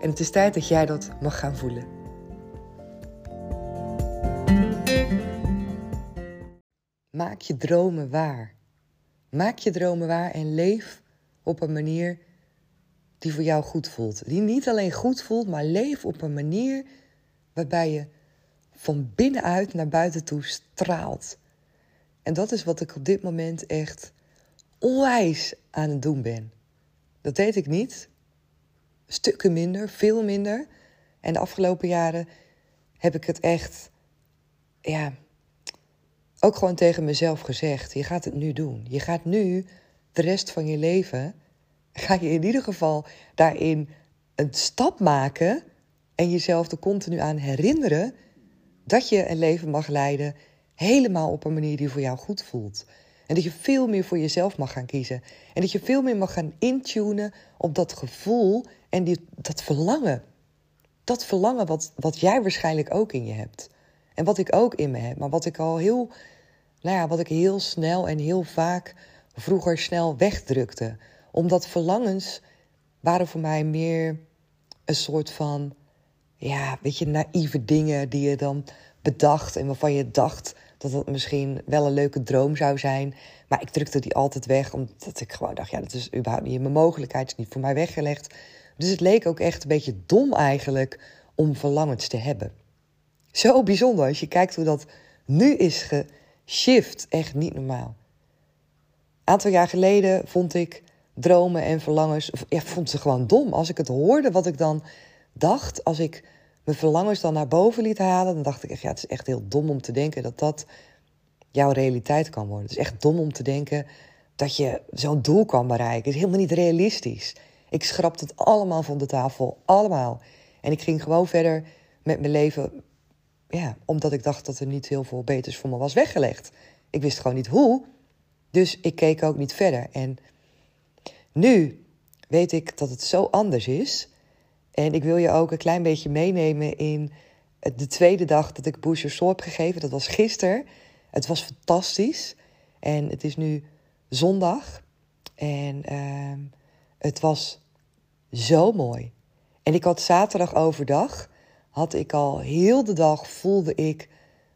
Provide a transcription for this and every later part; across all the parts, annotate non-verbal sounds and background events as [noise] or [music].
En het is tijd dat jij dat mag gaan voelen. Maak je dromen waar. Maak je dromen waar en leef op een manier die voor jou goed voelt. Die niet alleen goed voelt, maar leef op een manier waarbij je van binnenuit naar buiten toe straalt. En dat is wat ik op dit moment echt onwijs aan het doen ben. Dat deed ik niet. Stukken minder, veel minder. En de afgelopen jaren heb ik het echt, ja, ook gewoon tegen mezelf gezegd. Je gaat het nu doen. Je gaat nu de rest van je leven, ga je in ieder geval daarin een stap maken en jezelf er continu aan herinneren dat je een leven mag leiden helemaal op een manier die voor jou goed voelt. En dat je veel meer voor jezelf mag gaan kiezen. En dat je veel meer mag gaan intunen op dat gevoel en die, dat verlangen. Dat verlangen wat, wat jij waarschijnlijk ook in je hebt. En wat ik ook in me heb. Maar wat ik al heel, nou ja, wat ik heel snel en heel vaak vroeger snel wegdrukte. Omdat verlangens waren voor mij meer een soort van, ja, weet je, naïeve dingen die je dan bedacht en waarvan je dacht dat het misschien wel een leuke droom zou zijn. Maar ik drukte die altijd weg, omdat ik gewoon dacht, ja, dat is überhaupt niet in mijn mogelijkheid, is niet voor mij weggelegd. Dus het leek ook echt een beetje dom eigenlijk om verlangens te hebben. Zo bijzonder als je kijkt hoe dat nu is geshift, echt niet normaal. Een aantal jaar geleden vond ik dromen en verlangens, ja, vond ze gewoon dom. Als ik het hoorde wat ik dan dacht, als ik mijn verlangens dan naar boven liet halen, dan dacht ik echt, ja, het is echt heel dom om te denken dat dat jouw realiteit kan worden. Het is echt dom om te denken dat je zo'n doel kan bereiken. Het is helemaal niet realistisch. Ik schrapte het allemaal van de tafel, allemaal. En ik ging gewoon verder met mijn leven, ja, omdat ik dacht dat er niet heel veel beters voor me was weggelegd. Ik wist gewoon niet hoe, dus ik keek ook niet verder. En nu weet ik dat het zo anders is. En ik wil je ook een klein beetje meenemen in de tweede dag dat ik Booster Soul heb gegeven. Dat was gisteren. Het was fantastisch. En het is nu zondag. En uh, het was zo mooi. En ik had zaterdag overdag, had ik al heel de dag, voelde ik,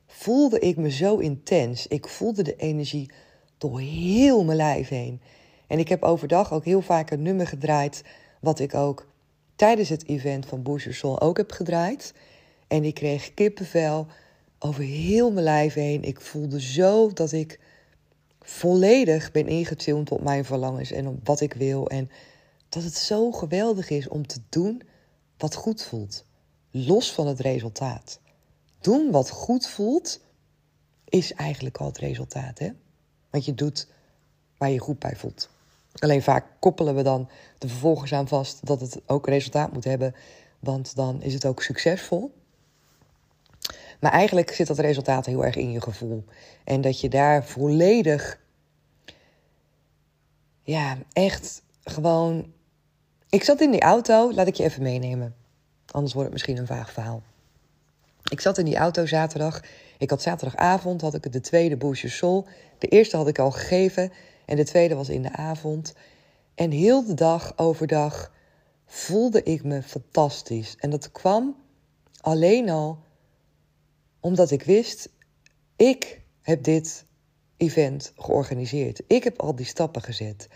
voelde ik me zo intens. Ik voelde de energie door heel mijn lijf heen. En ik heb overdag ook heel vaak een nummer gedraaid, wat ik ook tijdens het event van Soul ook heb gedraaid. En ik kreeg kippenvel over heel mijn lijf heen. Ik voelde zo dat ik volledig ben ingetuned op mijn verlangens en op wat ik wil. En dat het zo geweldig is om te doen wat goed voelt. Los van het resultaat. Doen wat goed voelt is eigenlijk al het resultaat. Hè? Want je doet waar je goed bij voelt. Alleen vaak koppelen we dan de vervolgers aan vast dat het ook resultaat moet hebben, want dan is het ook succesvol. Maar eigenlijk zit dat resultaat heel erg in je gevoel. En dat je daar volledig, ja, echt gewoon. Ik zat in die auto, laat ik je even meenemen. Anders wordt het misschien een vaag verhaal. Ik zat in die auto zaterdag. Ik had zaterdagavond had ik de tweede Booster Soul. De eerste had ik al gegeven. En de tweede was in de avond. En heel de dag overdag voelde ik me fantastisch. En dat kwam alleen al omdat ik wist, ik heb dit event georganiseerd. Ik heb al die stappen gezet.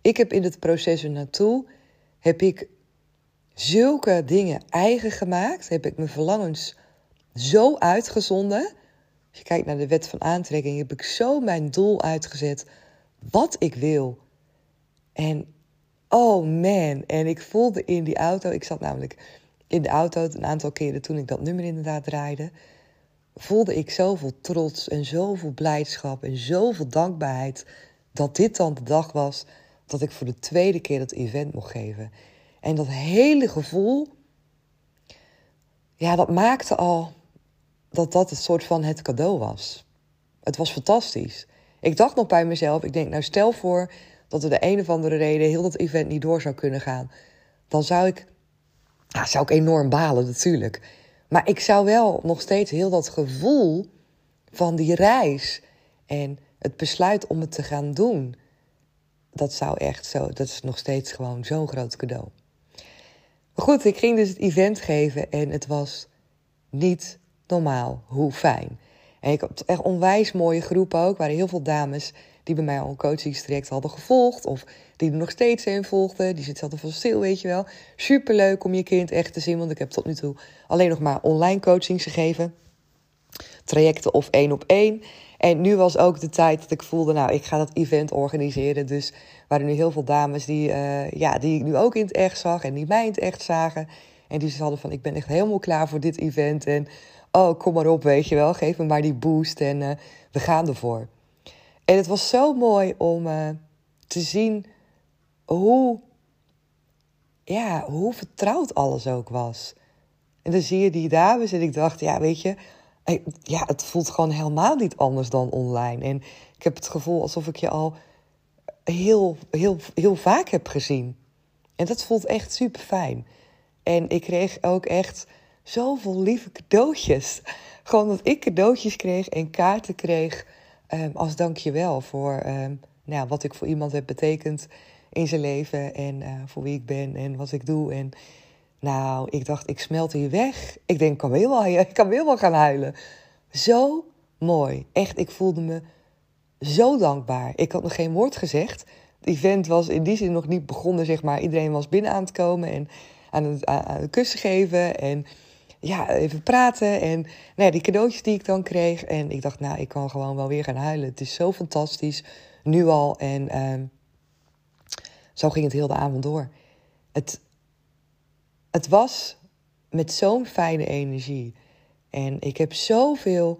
Ik heb in het proces naartoe, heb ik zulke dingen eigen gemaakt. Heb ik mijn verlangens zo uitgezonden Als je kijkt naar de wet van aantrekking, heb ik zo mijn doel uitgezet. Wat ik wil. En oh man. En ik voelde in die auto. Ik zat namelijk in de auto een aantal keren toen ik dat nummer inderdaad draaide. Voelde ik zoveel trots en zoveel blijdschap en zoveel dankbaarheid. Dat dit dan de dag was dat ik voor de tweede keer dat event mocht geven. En dat hele gevoel, ja, dat maakte al dat dat het soort van het cadeau was. Het was fantastisch. Ik dacht nog bij mezelf, ik denk, nou stel voor dat er de een of andere reden heel dat event niet door zou kunnen gaan. Dan zou ik, ja, zou ik enorm balen natuurlijk. Maar ik zou wel nog steeds heel dat gevoel van die reis en het besluit om het te gaan doen, dat zou echt zo, dat is nog steeds gewoon zo'n groot cadeau. Maar goed, ik ging dus het event geven en het was niet normaal hoe fijn. En ik had echt onwijs mooie groep ook. Waren heel veel dames die bij mij al een coachingstraject hadden gevolgd. Of die er nog steeds een volgden. Die zitten altijd van stil, weet je wel. Superleuk om je kind echt te zien. Want ik heb tot nu toe alleen nog maar online coachings gegeven. Trajecten of één op één. En nu was ook de tijd dat ik voelde, nou, ik ga dat event organiseren. Dus waren nu heel veel dames die, uh, ja, die ik nu ook in het echt zag en die mij in het echt zagen. En die hadden van, ik ben echt helemaal klaar voor dit event. En oh, kom maar op, weet je wel. Geef me maar die boost en uh, we gaan ervoor. En het was zo mooi om uh, te zien hoe, ja, hoe vertrouwd alles ook was. En dan zie je die dames en ik dacht, ja, weet je, ja, het voelt gewoon helemaal niet anders dan online. En ik heb het gevoel alsof ik je al heel, heel, heel vaak heb gezien. En dat voelt echt super fijn. En ik kreeg ook echt zoveel lieve cadeautjes. [laughs] Gewoon dat ik cadeautjes kreeg en kaarten kreeg um, als dankjewel voor um, nou, wat ik voor iemand heb betekend in zijn leven en uh, voor wie ik ben en wat ik doe. En nou, ik dacht, ik smelt hier weg. Ik denk, ik kan weer wel, [laughs] ik kan weer wel gaan huilen. Zo mooi. Echt, ik voelde me zo dankbaar. Ik had nog geen woord gezegd. Het event was in die zin nog niet begonnen, zeg maar. Iedereen was binnen aan het komen en aan het, kussen geven. En ja, even praten. En nou die cadeautjes die ik dan kreeg. En ik dacht, nou, ik kan gewoon wel weer gaan huilen. Het is zo fantastisch, nu al. En uh, zo ging het heel de avond door. Het, het was met zo'n fijne energie. En ik heb zoveel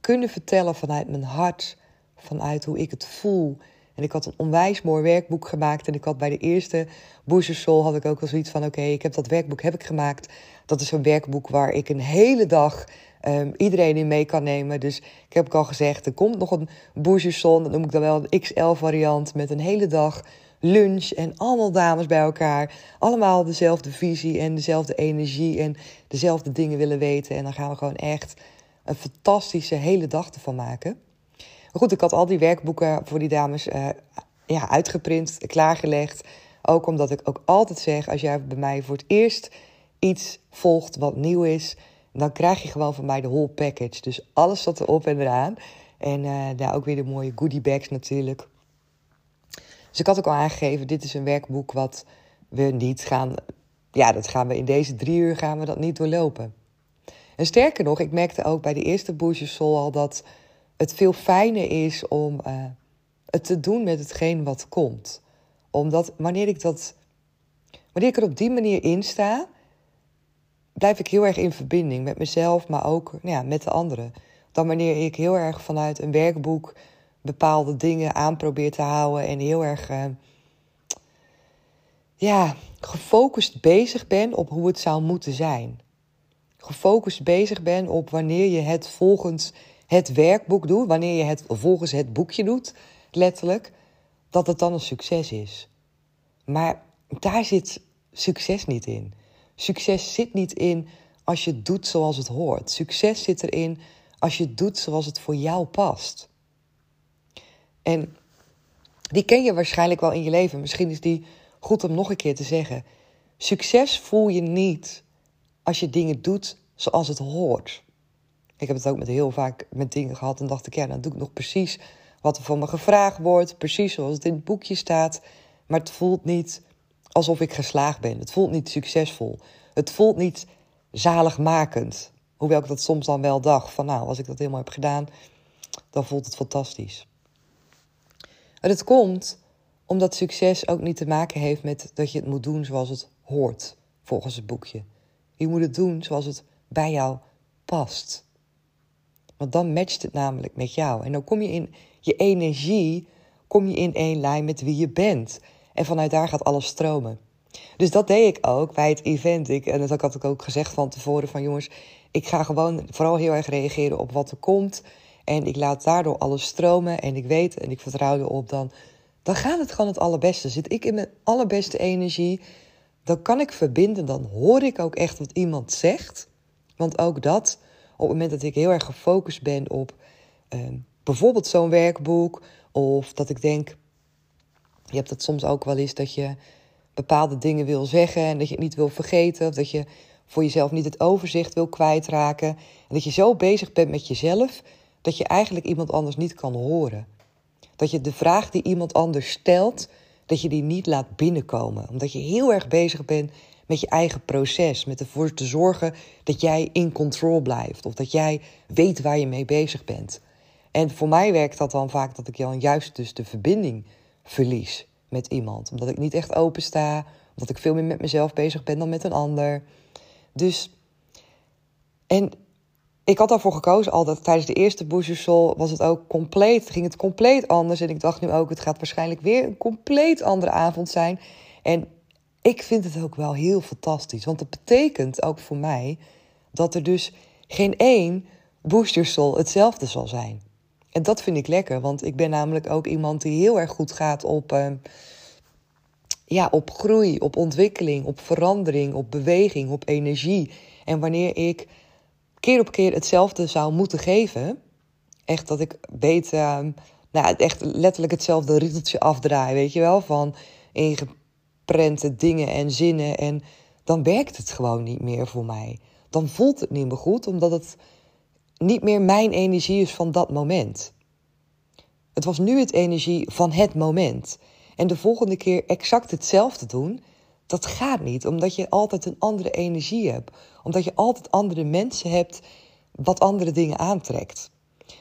kunnen vertellen vanuit mijn hart, vanuit hoe ik het voel. En ik had een onwijs mooi werkboek gemaakt. En ik had bij de eerste Booster Soul had ik ook wel zoiets van... oké, ik heb dat werkboek heb ik gemaakt. Dat is een werkboek waar ik een hele dag um, iedereen in mee kan nemen. Dus ik heb ook al gezegd, er komt nog een Booster Soul. Dat noem ik dan wel een XL-variant met een hele dag lunch en allemaal dames bij elkaar. Allemaal dezelfde visie en dezelfde energie en dezelfde dingen willen weten. En dan gaan we gewoon echt een fantastische hele dag ervan maken. Maar goed, ik had al die werkboeken voor die dames uh, ja, uitgeprint, klaargelegd. Ook omdat ik ook altijd zeg, als jij bij mij voor het eerst iets volgt wat nieuw is, dan krijg je gewoon van mij de whole package. Dus alles zat erop en eraan. En uh, daar ook weer de mooie goodie bags natuurlijk. Dus ik had ook al aangegeven, dit is een werkboek wat we niet gaan... Ja, dat gaan we in deze drie uur gaan we dat niet doorlopen. En sterker nog, ik merkte ook bij de eerste Soul al dat het veel fijner is om uh, het te doen met hetgeen wat komt. Omdat wanneer ik dat, wanneer ik er op die manier in sta, blijf ik heel erg in verbinding met mezelf, maar ook nou ja, met de anderen. Dan wanneer ik heel erg vanuit een werkboek bepaalde dingen aan probeer te houden en heel erg uh, ja, gefocust bezig ben op hoe het zou moeten zijn. Gefocust bezig ben op wanneer je het volgens het werkboek doet, wanneer je het volgens het boekje doet, letterlijk, dat het dan een succes is. Maar daar zit succes niet in. Succes zit niet in als je het doet zoals het hoort. Succes zit erin als je het doet zoals het voor jou past. En die ken je waarschijnlijk wel in je leven. Misschien is die goed om nog een keer te zeggen. Succes voel je niet als je dingen doet zoals het hoort. Ik heb het ook met heel vaak met dingen gehad en dacht ik, ja, dan doe ik nog precies wat er van me gevraagd wordt, precies zoals het in het boekje staat. Maar het voelt niet alsof ik geslaagd ben. Het voelt niet succesvol. Het voelt niet zaligmakend. Hoewel ik dat soms dan wel dacht van nou, als ik dat helemaal heb gedaan, dan voelt het fantastisch. En het komt omdat succes ook niet te maken heeft met dat je het moet doen zoals het hoort, volgens het boekje. Je moet het doen zoals het bij jou past. Want dan matcht het namelijk met jou. En dan kom je in je energie, kom je in één lijn met wie je bent. En vanuit daar gaat alles stromen. Dus dat deed ik ook bij het event. Ik, en dat had ik ook gezegd van tevoren van jongens, ik ga gewoon vooral heel erg reageren op wat er komt. En ik laat daardoor alles stromen. En ik weet en ik vertrouw erop dan. Dan gaat het gewoon het allerbeste. Zit ik in mijn allerbeste energie. Dan kan ik verbinden. Dan hoor ik ook echt wat iemand zegt. Want ook dat, op het moment dat ik heel erg gefocust ben op ehm, bijvoorbeeld zo'n werkboek. Of dat ik denk, je hebt dat soms ook wel eens dat je bepaalde dingen wil zeggen en dat je het niet wil vergeten. Of dat je voor jezelf niet het overzicht wil kwijtraken. En dat je zo bezig bent met jezelf dat je eigenlijk iemand anders niet kan horen. Dat je de vraag die iemand anders stelt, dat je die niet laat binnenkomen. Omdat je heel erg bezig bent met je eigen proces. Met ervoor te zorgen dat jij in control blijft. Of dat jij weet waar je mee bezig bent. En voor mij werkt dat dan vaak dat ik dan juist dus de verbinding verlies met iemand. Omdat ik niet echt open sta. Omdat ik veel meer met mezelf bezig ben dan met een ander. Dus. En ik had daarvoor gekozen altijd. Tijdens de eerste Booster Soul was het ook compleet. Ging het compleet anders. En ik dacht nu ook, het gaat waarschijnlijk weer een compleet andere avond zijn. En ik vind het ook wel heel fantastisch. Want dat betekent ook voor mij dat er dus geen één Booster Soul hetzelfde zal zijn. En dat vind ik lekker, want ik ben namelijk ook iemand die heel erg goed gaat op, uh, ja, op groei, op ontwikkeling, op verandering, op beweging, op energie. En wanneer ik keer op keer hetzelfde zou moeten geven, echt dat ik weet, uh, nou, echt letterlijk hetzelfde riedeltje afdraai, weet je wel, van ingeprente dingen en zinnen. En dan werkt het gewoon niet meer voor mij. Dan voelt het niet meer goed, omdat het niet meer mijn energie is van dat moment. Het was nu het energie van het moment. En de volgende keer exact hetzelfde doen, dat gaat niet, omdat je altijd een andere energie hebt. Omdat je altijd andere mensen hebt wat andere dingen aantrekt.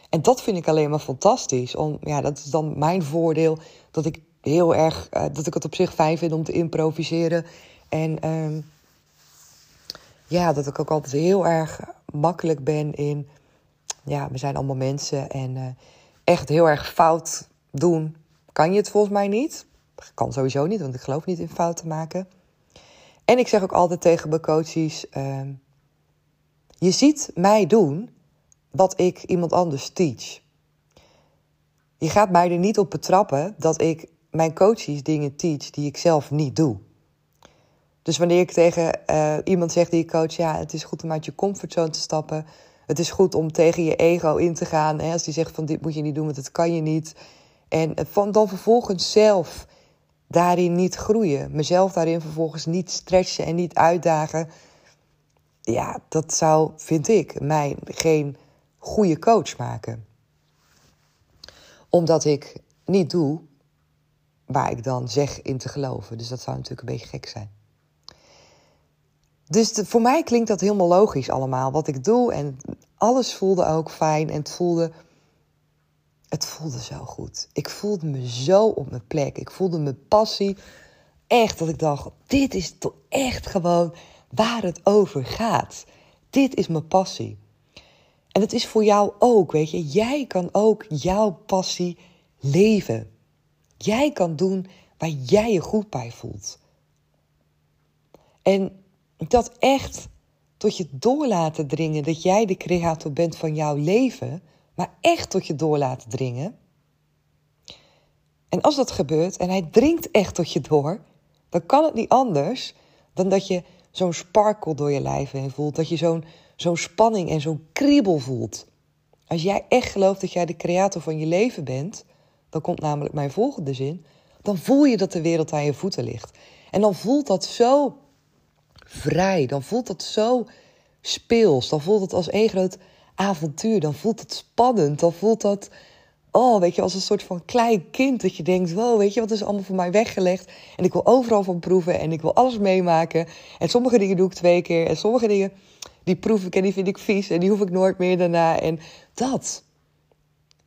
En dat vind ik alleen maar fantastisch. Om, ja, dat is dan mijn voordeel, dat ik heel erg, uh, dat ik het op zich fijn vind om te improviseren. En uh, ja, dat ik ook altijd heel erg makkelijk ben in ja, we zijn allemaal mensen en uh, echt heel erg fout doen, kan je het volgens mij niet. Kan sowieso niet, want ik geloof niet in fouten maken. En ik zeg ook altijd tegen mijn coaches: uh, je ziet mij doen wat ik iemand anders teach. Je gaat mij er niet op betrappen dat ik mijn coaches dingen teach die ik zelf niet doe. Dus wanneer ik tegen uh, iemand zeg die ik coach, ja, het is goed om uit je comfortzone te stappen, het is goed om tegen je ego in te gaan. Hè, als die zegt van dit moet je niet doen, want dat kan je niet. En van dan vervolgens zelf daarin niet groeien. Mezelf daarin vervolgens niet stretchen en niet uitdagen. Ja, dat zou, vind ik, mij geen goede coach maken. Omdat ik niet doe waar ik dan zeg in te geloven. Dus dat zou natuurlijk een beetje gek zijn. Dus voor mij klinkt dat helemaal logisch allemaal. Wat ik doe en alles voelde ook fijn. En het voelde, het voelde zo goed. Ik voelde me zo op mijn plek. Ik voelde mijn passie. Echt dat ik dacht, dit is toch echt gewoon waar het over gaat. Dit is mijn passie. En het is voor jou ook, weet je. Jij kan ook jouw passie leven. Jij kan doen waar jij je goed bij voelt. En dat echt tot je door laten dringen dat jij de creator bent van jouw leven, maar echt tot je door laten dringen. En als dat gebeurt en hij dringt echt tot je door, dan kan het niet anders dan dat je zo'n sparkle door je lijf heen voelt, dat je zo'n zo'n spanning en zo'n kriebel voelt. Als jij echt gelooft dat jij de creator van je leven bent, dan komt namelijk mijn volgende zin, dan voel je dat de wereld aan je voeten ligt. En dan voelt dat zo vrij. Dan voelt het zo speels. Dan voelt het als één groot avontuur. Dan voelt het spannend. Dan voelt dat, oh, weet je, als een soort van klein kind dat je denkt, wow, weet je, wat is allemaal voor mij weggelegd? En ik wil overal van proeven en ik wil alles meemaken. En sommige dingen doe ik twee keer en sommige dingen, die proef ik en die vind ik vies en die hoef ik nooit meer daarna. En dat,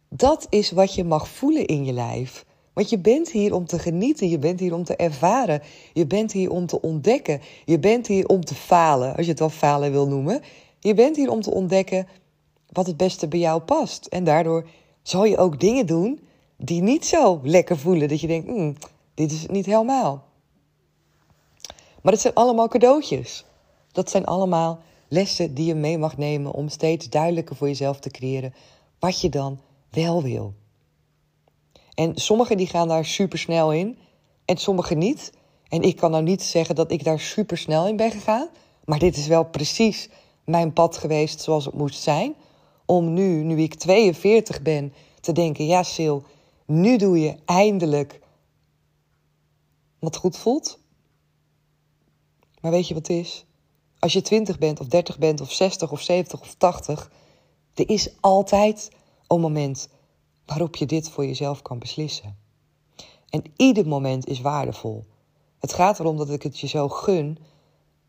dat is wat je mag voelen in je lijf. Want je bent hier om te genieten, je bent hier om te ervaren, je bent hier om te ontdekken, je bent hier om te falen, als je het wel falen wil noemen. Je bent hier om te ontdekken wat het beste bij jou past. En daardoor zal je ook dingen doen die niet zo lekker voelen. Dat je denkt, mm, dit is niet helemaal. Maar het zijn allemaal cadeautjes. Dat zijn allemaal lessen die je mee mag nemen om steeds duidelijker voor jezelf te creëren wat je dan wel wil. En sommigen die gaan daar super snel in en sommigen niet. En ik kan nou niet zeggen dat ik daar super snel in ben gegaan. Maar dit is wel precies mijn pad geweest zoals het moest zijn. Om nu, nu ik 42 ben, te denken: ja, Sil, nu doe je eindelijk wat goed voelt. Maar weet je wat het is? Als je 20 bent, of 30 bent, of 60, of 70, of 80, er is altijd een moment waarop je dit voor jezelf kan beslissen. En ieder moment is waardevol. Het gaat erom dat ik het je zo gun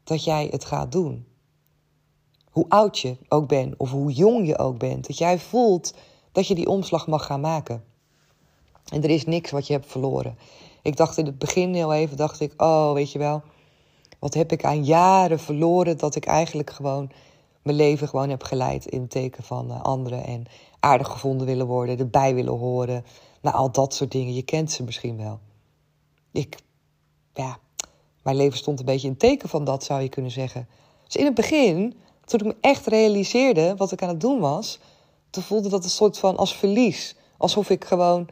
dat jij het gaat doen. Hoe oud je ook bent of hoe jong je ook bent, dat jij voelt dat je die omslag mag gaan maken. En er is niks wat je hebt verloren. Ik dacht in het begin heel even, dacht ik, oh weet je wel, wat heb ik aan jaren verloren dat ik eigenlijk gewoon mijn leven gewoon heb geleid in het teken van uh, anderen en aardig gevonden willen worden, erbij willen horen. Nou, al dat soort dingen. Je kent ze misschien wel. Ik, ja, mijn leven stond een beetje in het teken van dat, zou je kunnen zeggen. Dus in het begin, toen ik me echt realiseerde wat ik aan het doen was, toen voelde dat een soort van als verlies. Alsof ik gewoon,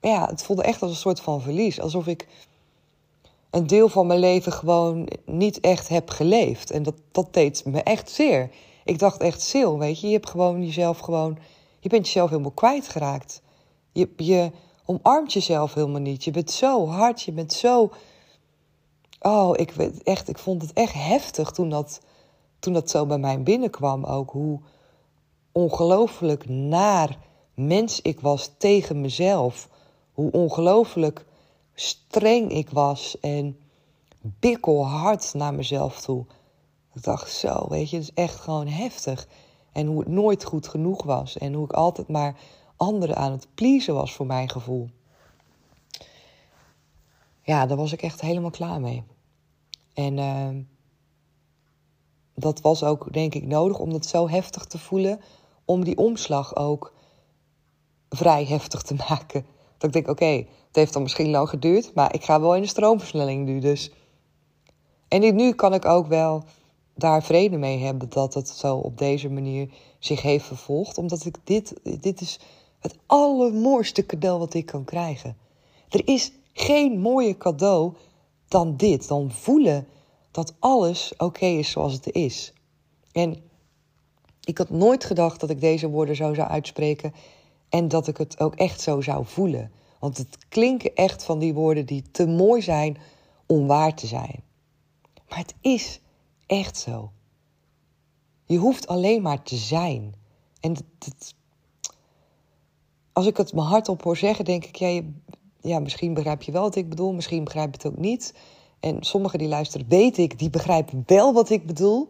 ja, het voelde echt als een soort van verlies. Alsof ik een deel van mijn leven gewoon niet echt heb geleefd. En dat, dat deed me echt zeer. Ik dacht echt, Sil, weet je, je hebt gewoon jezelf gewoon, je bent jezelf helemaal kwijtgeraakt. Je, je omarmt jezelf helemaal niet. Je bent zo hard, je bent zo. Oh, ik, weet echt, ik vond het echt heftig toen dat, toen dat zo bij mij binnenkwam ook. Hoe ongelooflijk naar mens ik was tegen mezelf. Hoe ongelooflijk streng ik was en bikkelhard naar mezelf toe. Ik dacht zo, weet je, het is echt gewoon heftig. En hoe het nooit goed genoeg was. En hoe ik altijd maar anderen aan het pleasen was voor mijn gevoel. Ja, daar was ik echt helemaal klaar mee. En uh, dat was ook, denk ik, nodig om dat zo heftig te voelen. Om die omslag ook vrij heftig te [laughs] maken. Dat ik denk, oké, het heeft dan misschien lang geduurd, maar ik ga wel in de stroomversnelling nu. Dus. En nu kan ik ook wel daar vrede mee hebben dat het zo op deze manier zich heeft vervolgd. Omdat ik dit, dit is het allermooiste cadeau wat ik kan krijgen. Er is geen mooier cadeau dan dit. Dan voelen dat alles oké is zoals het is. En ik had nooit gedacht dat ik deze woorden zo zou uitspreken. En dat ik het ook echt zo zou voelen. Want het klinken echt van die woorden die te mooi zijn om waar te zijn. Maar het is echt zo. Je hoeft alleen maar te zijn. En als ik het mijn hart op hoor zeggen, denk ik, ja, ja, misschien begrijp je wel wat ik bedoel, misschien begrijp je het ook niet. En sommigen die luisteren, weet ik, die begrijpen wel wat ik bedoel.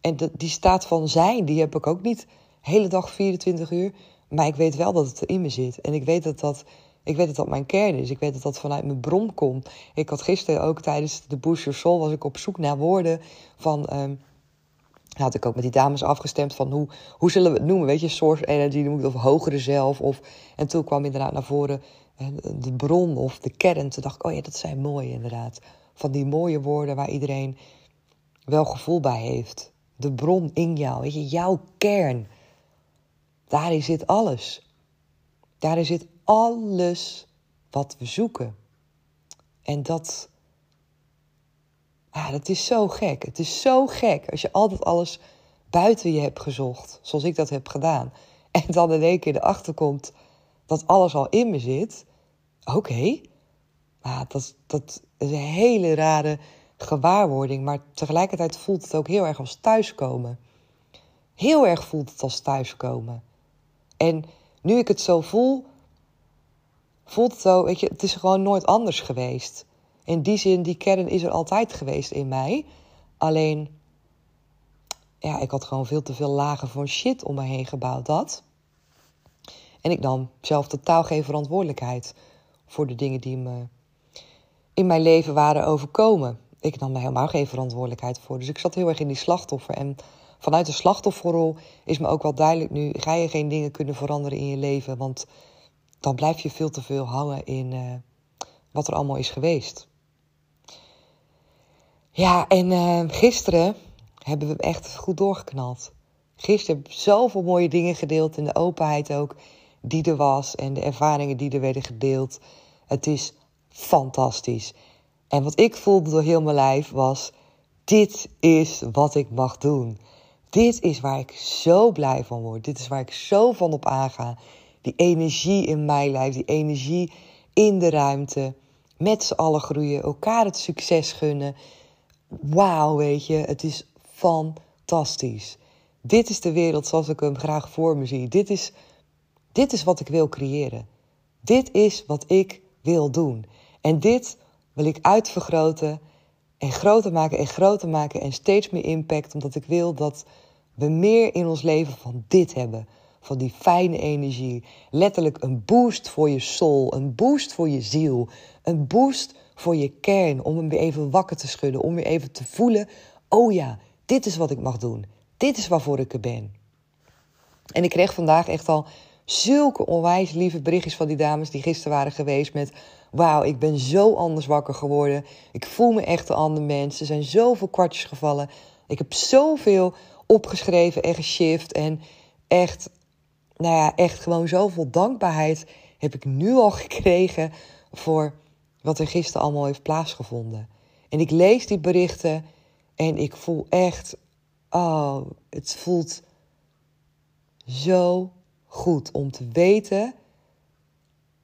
En die staat van zijn, die heb ik ook niet hele dag 24 uur. Maar ik weet wel dat het in me zit. En ik weet dat dat, ik weet dat, dat mijn kern is. Ik weet dat dat vanuit mijn bron komt. Ik had gisteren ook tijdens de Boost Your Soul... was ik op zoek naar woorden van... Um, had ik ook met die dames afgestemd van hoe, hoe zullen we het noemen? Weet je, source energy of hogere zelf. Of, en toen kwam inderdaad naar voren eh, de bron of de kern. Toen dacht ik, oh ja, dat zijn mooie inderdaad. Van die mooie woorden waar iedereen wel gevoel bij heeft. De bron in jou, weet je, jouw kern. Daarin zit alles. Daarin zit alles wat we zoeken. En dat, ja, dat is zo gek. Het is zo gek als je altijd alles buiten je hebt gezocht, zoals ik dat heb gedaan. En dan in één keer erachter komt dat alles al in me zit. Oké. Dat, dat is een hele rare gewaarwording, maar tegelijkertijd voelt het ook heel erg als thuiskomen. Heel erg voelt het als thuiskomen. En Nu ik het zo voel, voelt het zo, weet je, het is gewoon nooit anders geweest. In die zin, die kern is er altijd geweest in mij. Alleen, ja, ik had gewoon veel te veel lagen van shit om me heen gebouwd, dat. En ik nam zelf totaal geen verantwoordelijkheid voor de dingen die me in mijn leven waren overkomen. Ik nam daar helemaal geen verantwoordelijkheid voor. Dus ik zat heel erg in die slachtoffer. En vanuit de slachtofferrol is me ook wel duidelijk nu: ga je geen dingen kunnen veranderen in je leven. Want dan blijf je veel te veel hangen in uh, wat er allemaal is geweest. Ja, en uh, gisteren hebben we echt goed doorgeknald. Gisteren heb ik zoveel mooie dingen gedeeld in de openheid ook die er was en de ervaringen die er werden gedeeld. Het is fantastisch. En wat ik voelde door heel mijn lijf was: dit is wat ik mag doen. Dit is waar ik zo blij van word. Dit is waar ik zo van op aanga. Die energie in mijn lijf, die energie in de ruimte. Met z'n allen groeien, elkaar het succes gunnen. Wauw, weet je, het is fantastisch. Dit is de wereld zoals ik hem graag voor me zie. Dit is, dit is wat ik wil creëren. Dit is wat ik wil doen. En dit wil ik uitvergroten en groter maken en groter maken en steeds meer impact, omdat ik wil dat we meer in ons leven van dit hebben. Van die fijne energie. Letterlijk een boost voor je soul, een boost voor je ziel, een boost voor je kern. Om hem weer even wakker te schudden, om weer even te voelen: oh ja, dit is wat ik mag doen. Dit is waarvoor ik er ben. En ik kreeg vandaag echt al zulke onwijs lieve berichtjes van die dames die gisteren waren geweest met wauw, ik ben zo anders wakker geworden. Ik voel me echt een ander mens. Er zijn zoveel kwartjes gevallen. Ik heb zoveel opgeschreven en geshift. En echt, nou ja, echt gewoon zoveel dankbaarheid heb ik nu al [laughs] gekregen voor wat er gisteren allemaal heeft plaatsgevonden. En ik lees die berichten en ik voel echt, oh, het voelt zo goed om te weten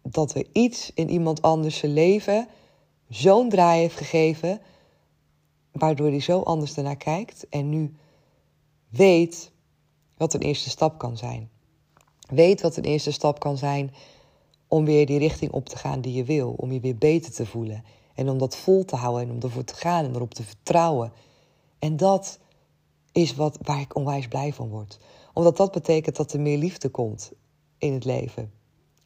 dat er iets in iemand anders zijn leven zo'n draai heeft gegeven, waardoor hij zo anders ernaar kijkt en nu weet wat een eerste stap kan zijn. Weet wat een eerste stap kan zijn om weer die richting op te gaan die je wil, om je weer beter te voelen en om dat vol te houden en om ervoor te gaan en erop te vertrouwen. En dat is wat, waar ik onwijs blij van word. Omdat dat betekent dat er meer liefde komt in het leven.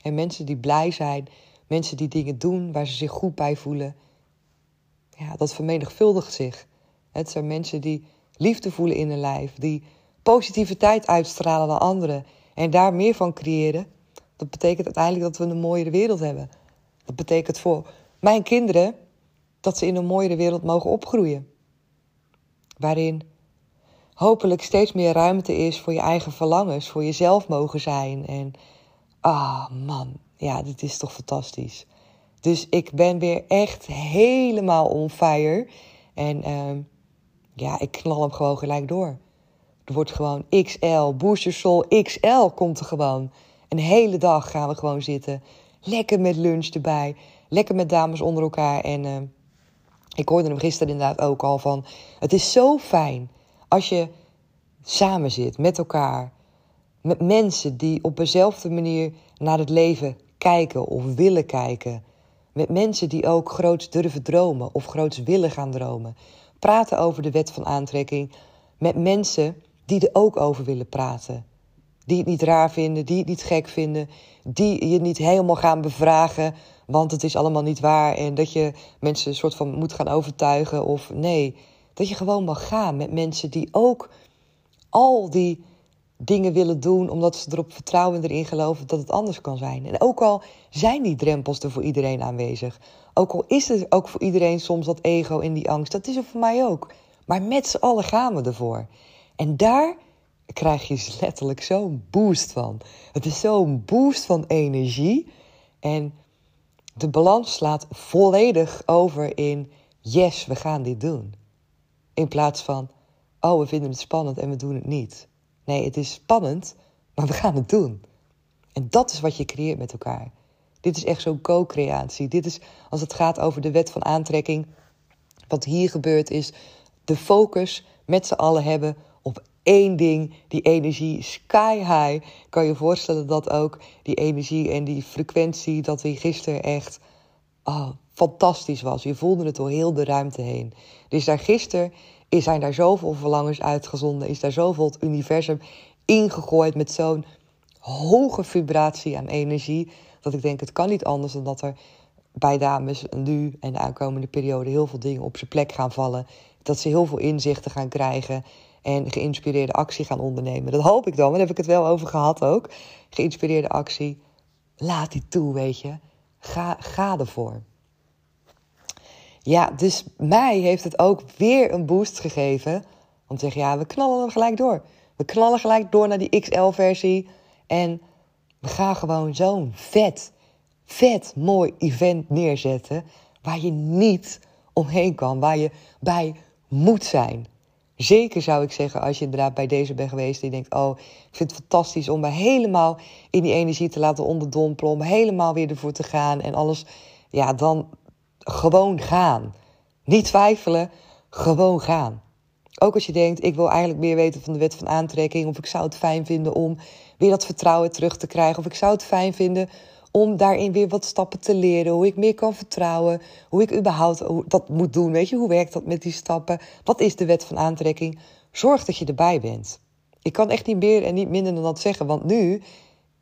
En mensen die blij zijn, mensen die dingen doen waar ze zich goed bij voelen, ja, dat vermenigvuldigt zich. Het zijn mensen die liefde voelen in hun lijf, die positiviteit uitstralen naar anderen en daar meer van creëren. Dat betekent uiteindelijk dat we een mooiere wereld hebben. Dat betekent voor mijn kinderen dat ze in een mooiere wereld mogen opgroeien. Waarin hopelijk steeds meer ruimte is voor je eigen verlangens, voor jezelf mogen zijn en Ah, man. Ja, dit is toch fantastisch. Dus ik ben weer echt helemaal on fire. En uh, ja, ik knal hem gewoon gelijk door. Er wordt gewoon XL, Booster XL komt er gewoon. Een hele dag gaan we gewoon zitten. Lekker met lunch erbij. Lekker met dames onder elkaar. En uh, ik hoorde hem gisteren inderdaad ook al van... Het is zo fijn als je samen zit met elkaar met mensen die op dezelfde manier naar het leven kijken of willen kijken. Met mensen die ook groots durven dromen of groots willen gaan dromen. Praten over de wet van aantrekking met mensen die er ook over willen praten. Die het niet raar vinden, die het niet gek vinden, die je niet helemaal gaan bevragen, want het is allemaal niet waar. En dat je mensen een soort van moet gaan overtuigen of nee. Dat je gewoon mag gaan met mensen die ook al die dingen willen doen omdat ze erop vertrouwen en erin geloven dat het anders kan zijn. En ook al zijn die drempels er voor iedereen aanwezig, ook al is er ook voor iedereen soms dat ego en die angst, dat is er voor mij ook. Maar met z'n allen gaan we ervoor. En daar krijg je letterlijk zo'n boost van. Het is zo'n boost van energie. En de balans slaat volledig over in yes, we gaan dit doen. In plaats van, oh, we vinden het spannend en we doen het niet. Nee, het is spannend, maar we gaan het doen. En dat is wat je creëert met elkaar. Dit is echt zo'n co-creatie. Dit is, als het gaat over de wet van aantrekking, wat hier gebeurt is de focus met z'n allen hebben op één ding, die energie sky high. Kan je voorstellen dat ook die energie en die frequentie, dat die gisteren echt oh, fantastisch was. Je voelde het door heel de ruimte heen. Dus daar gisteren zijn daar zoveel verlangens uitgezonden, is daar zoveel het universum ingegooid met zo'n hoge vibratie aan energie. Dat ik denk, het kan niet anders dan dat er bij dames nu en de aankomende periode heel veel dingen op zijn plek gaan vallen. Dat ze heel veel inzichten gaan krijgen en geïnspireerde actie gaan ondernemen. Dat hoop ik dan, daar heb ik het wel over gehad ook. Geïnspireerde actie. Laat die toe, weet je. Ga, ga ervoor. Ja, dus mij heeft het ook weer een boost gegeven. Om te zeggen, ja, we knallen hem gelijk door. We knallen gelijk door naar die XL-versie. En we gaan gewoon zo'n vet, vet mooi event neerzetten. Waar je niet omheen kan, waar je bij moet zijn. Zeker zou ik zeggen, als je inderdaad bij deze bent geweest je denkt: Oh, ik vind het fantastisch om me helemaal in die energie te laten onderdompelen, om helemaal weer ervoor te gaan en alles. Ja, dan gewoon gaan. Niet twijfelen, gewoon gaan. Ook als je denkt: Ik wil eigenlijk meer weten van de wet van aantrekking, of ik zou het fijn vinden om weer dat vertrouwen terug te krijgen, of ik zou het fijn vinden om daarin weer wat stappen te leren. Hoe ik meer kan vertrouwen. Hoe ik überhaupt dat moet doen. Weet je, hoe werkt dat met die stappen? Wat is de wet van aantrekking? Zorg dat je erbij bent. Ik kan echt niet meer en niet minder dan dat zeggen. Want nu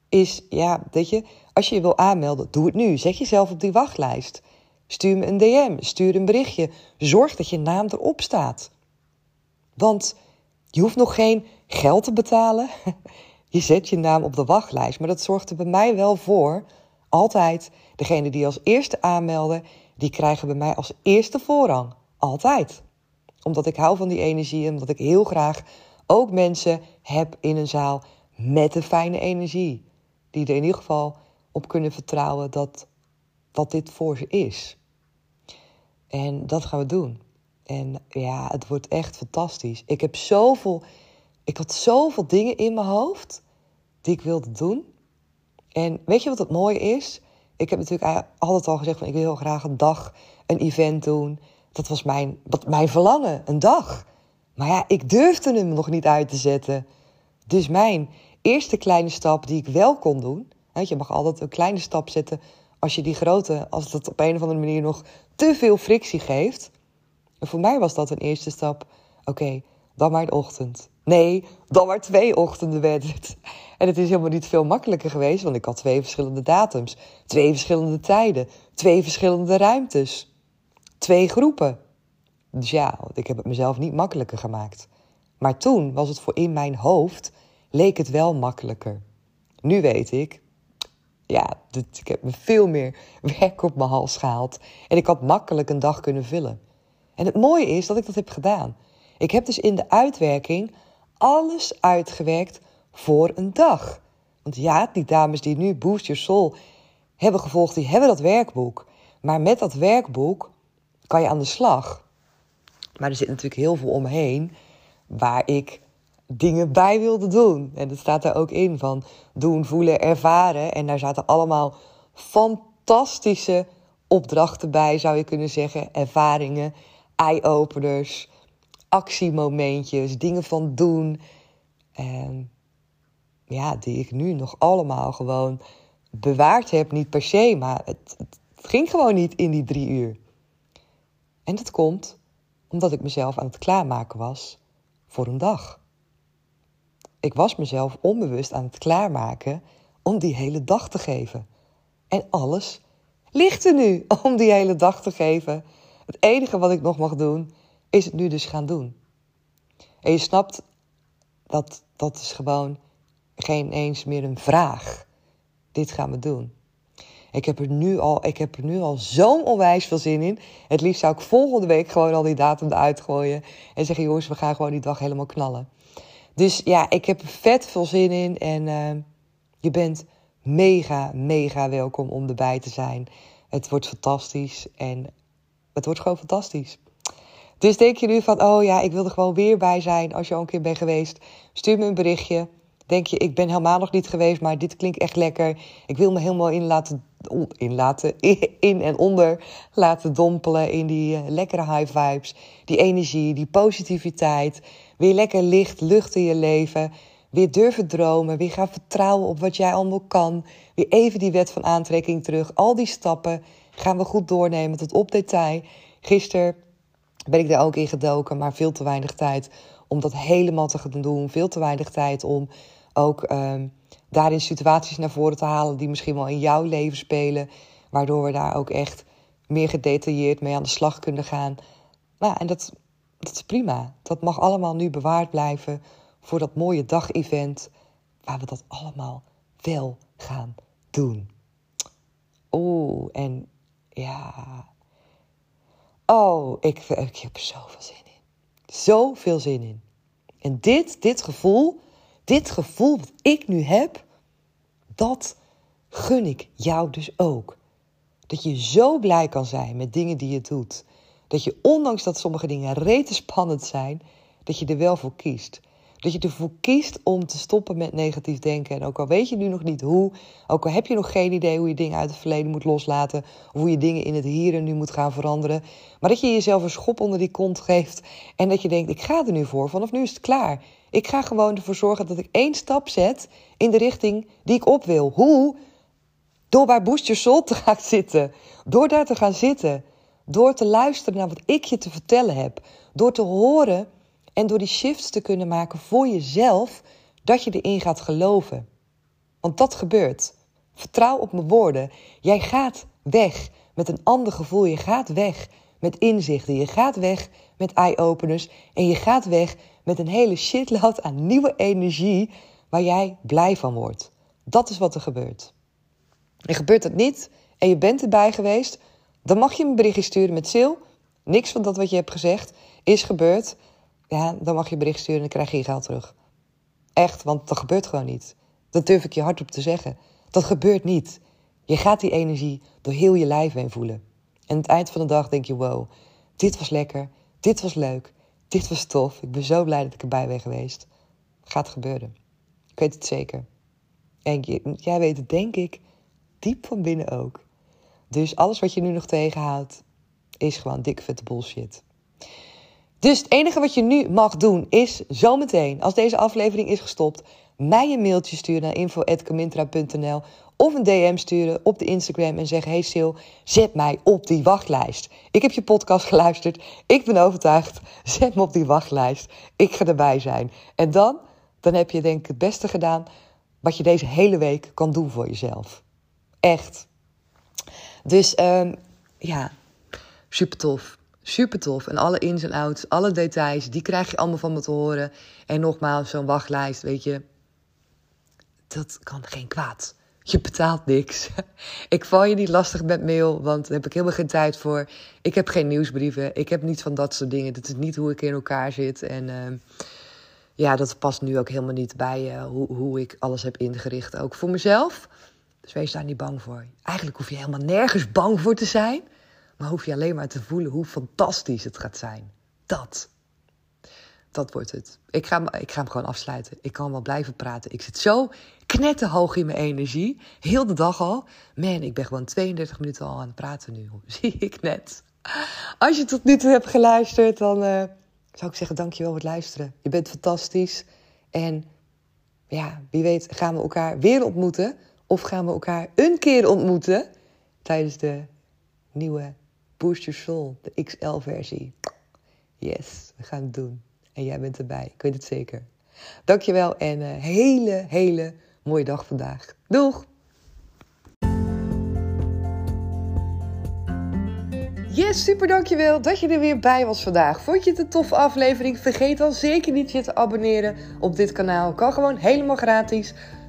is, ja, weet je, als je je wil aanmelden, doe het nu. Zet jezelf op die wachtlijst. Stuur me een DM, stuur een berichtje. Zorg dat je naam erop staat. Want je hoeft nog geen geld te betalen. [laughs] Je zet je naam op de wachtlijst. Maar dat zorgt er bij mij wel voor altijd, degene die als eerste aanmelden, die krijgen bij mij als eerste voorrang. Altijd. Omdat ik hou van die energie en omdat ik heel graag ook mensen heb in een zaal met een fijne energie. Die er in ieder geval op kunnen vertrouwen dat, dat dit voor ze is. En dat gaan we doen. En ja, het wordt echt fantastisch. Ik heb zoveel, ik had zoveel dingen in mijn hoofd die ik wilde doen. En weet je wat het mooie is? Ik heb natuurlijk altijd al gezegd van ik wil heel graag een dag een event doen. Dat was mijn, wat, mijn verlangen, een dag. Maar ja, ik durfde hem nog niet uit te zetten. Dus mijn eerste kleine stap die ik wel kon doen. Je mag altijd een kleine stap zetten als je die grote, als het op een of andere manier nog te veel frictie geeft. En voor mij was dat een eerste stap. Oké, dan maar de ochtend. Nee, dan maar twee ochtenden werd het. En het is helemaal niet veel makkelijker geweest, want ik had twee verschillende datums, twee verschillende tijden, twee verschillende ruimtes, twee groepen. Dus ja, ik heb het mezelf niet makkelijker gemaakt. Maar toen was het voor in mijn hoofd, leek het wel makkelijker. Nu weet ik, ja, ik heb me veel meer werk op mijn hals gehaald. En ik had makkelijk een dag kunnen vullen. En het mooie is dat ik dat heb gedaan. Ik heb dus in de uitwerking alles uitgewerkt voor een dag. Want ja, die dames die nu Boost Your Soul hebben gevolgd, die hebben dat werkboek. Maar met dat werkboek kan je aan de slag. Maar er zit natuurlijk heel veel omheen waar ik dingen bij wilde doen. En dat staat er ook in van doen, voelen, ervaren. En daar zaten allemaal fantastische opdrachten bij, zou je kunnen zeggen. Ervaringen, eye-openers, actiemomentjes, dingen van doen. En ja, die ik nu nog allemaal gewoon bewaard heb. Niet per se, maar het, het ging gewoon niet in die drie uur. En dat komt omdat ik mezelf aan het klaarmaken was voor een dag. Ik was mezelf onbewust aan het klaarmaken om die hele dag te geven. En alles ligt er nu [laughs] om die hele dag te geven. Het enige wat ik nog mag doen, is het nu dus gaan doen. En je snapt dat dat is gewoon geen eens meer een vraag. Dit gaan we doen. Ik heb er nu al, ik heb er nu al zo'n onwijs veel zin in. Het liefst zou ik volgende week gewoon al die datum eruit gooien. En zeggen, jongens, we gaan gewoon die dag helemaal knallen. Dus ja, ik heb er vet veel zin in. En uh, je bent mega, mega welkom om erbij te zijn. Het wordt fantastisch. En het wordt gewoon fantastisch. Dus denk je nu van, oh ja, ik wil er gewoon weer bij zijn als je al een keer bent geweest. Stuur me een berichtje. Denk je, ik ben helemaal nog niet geweest, maar dit klinkt echt lekker. Ik wil me helemaal in laten, in, laten, [laughs] in en onder laten dompelen in die uh, lekkere high vibes. Die energie, die positiviteit. Weer lekker licht, lucht in je leven. Weer durven dromen. Weer gaan vertrouwen op wat jij allemaal kan. Weer even die wet van aantrekking terug. Al die stappen gaan we goed doornemen tot op detail. Gisteren ben ik daar ook in gedoken, maar veel te weinig tijd om dat helemaal te gaan doen. Veel te weinig tijd om ook um, daarin situaties naar voren te halen die misschien wel in jouw leven spelen. Waardoor we daar ook echt meer gedetailleerd mee aan de slag kunnen gaan. Nou, en dat, dat is prima. Dat mag allemaal nu bewaard blijven voor dat mooie dag-event. Waar we dat allemaal wel gaan doen. Oeh, en ja. Oh, ik, ik heb er zoveel zin in. Zoveel zin in. En dit, dit gevoel, dit gevoel wat ik nu heb, dat gun ik jou dus ook. Dat je zo blij kan zijn met dingen die je doet. Dat je ondanks dat sommige dingen rete spannend zijn, dat je er wel voor kiest. Dat je ervoor kiest om te stoppen met negatief denken. En ook al weet je nu nog niet hoe, ook al heb je nog geen idee hoe je dingen uit het verleden moet loslaten, of hoe je dingen in het hier en nu moet gaan veranderen, maar dat je jezelf een schop onder die kont geeft en dat je denkt: ik ga er nu voor, vanaf nu is het klaar. Ik ga gewoon ervoor zorgen dat ik één stap zet in de richting die ik op wil. Hoe? Door bij Boost Your Soul [laughs] te gaan zitten. Door daar te gaan zitten. Door te luisteren naar wat ik je te vertellen heb. Door te horen en door die shifts te kunnen maken voor jezelf, dat je erin gaat geloven. Want dat gebeurt. Vertrouw op mijn woorden. Jij gaat weg met een ander gevoel. Je gaat weg met inzichten. Je gaat weg met eye-openers. En je gaat weg met een hele shitload aan nieuwe energie waar jij blij van wordt. Dat is wat er gebeurt. En gebeurt dat niet en je bent erbij geweest, dan mag je een berichtje sturen met Sil. Niks van dat wat je hebt gezegd is gebeurd. Ja, dan mag je een bericht sturen en dan krijg je je geld terug. Echt, want dat gebeurt gewoon niet. Dat durf ik je hardop te zeggen. Dat gebeurt niet. Je gaat die energie door heel je lijf heen voelen. En aan het eind van de dag denk je: wow, dit was lekker, dit was leuk, dit was tof. Ik ben zo blij dat ik erbij ben geweest. Gaat gebeuren. Ik weet het zeker. En jij weet het, denk ik, diep van binnen ook. Dus alles wat je nu nog tegenhoudt, is gewoon dik vette bullshit. Dus het enige wat je nu mag doen is zometeen, als deze aflevering is gestopt, mij een mailtje sturen naar info.camintra.nl of een DM sturen op de Instagram en zeggen: Hey Sil, zet mij op die wachtlijst. Ik heb je podcast geluisterd. Ik ben overtuigd. Zet me op die wachtlijst. Ik ga erbij zijn. En dan, dan heb je denk ik het beste gedaan wat je deze hele week kan doen voor jezelf. Echt. Dus um, ja, super tof. Super tof. En alle ins en outs, alle details, die krijg je allemaal van me te horen. En nogmaals, zo'n wachtlijst, weet je, dat kan geen kwaad. Je betaalt niks. [laughs] Ik val je niet lastig met mail, want daar heb ik helemaal geen tijd voor. Ik heb geen nieuwsbrieven. Ik heb niet van dat soort dingen. Dat is niet hoe ik in elkaar zit. En uh, ja, dat past nu ook helemaal niet bij uh, hoe, hoe ik alles heb ingericht. Ook voor mezelf. Dus wees daar niet bang voor. Eigenlijk hoef je helemaal nergens bang voor te zijn. Maar hoef je alleen maar te voelen hoe fantastisch het gaat zijn. Dat. Dat wordt het. Ik ga, ik ga hem gewoon afsluiten. Ik kan wel blijven praten. Ik zit zo knetterhoog in mijn energie. Heel de dag al. Man, ik ben gewoon 32 minuten al aan het praten nu. [laughs] Zie ik net. Als je tot nu toe hebt geluisterd, dan uh, zou ik zeggen dankjewel voor het luisteren. Je bent fantastisch. En ja, wie weet gaan we elkaar weer ontmoeten. Of gaan we elkaar een keer ontmoeten tijdens de nieuwe Boost Your Soul, de XL-versie. Yes, we gaan het doen. En jij bent erbij, ik weet het zeker. Dankjewel en een hele, hele mooie dag vandaag. Doeg! Yes, super dankjewel dat je er weer bij was vandaag. Vond je het een toffe aflevering? Vergeet dan zeker niet je te abonneren op dit kanaal. Kan gewoon helemaal gratis.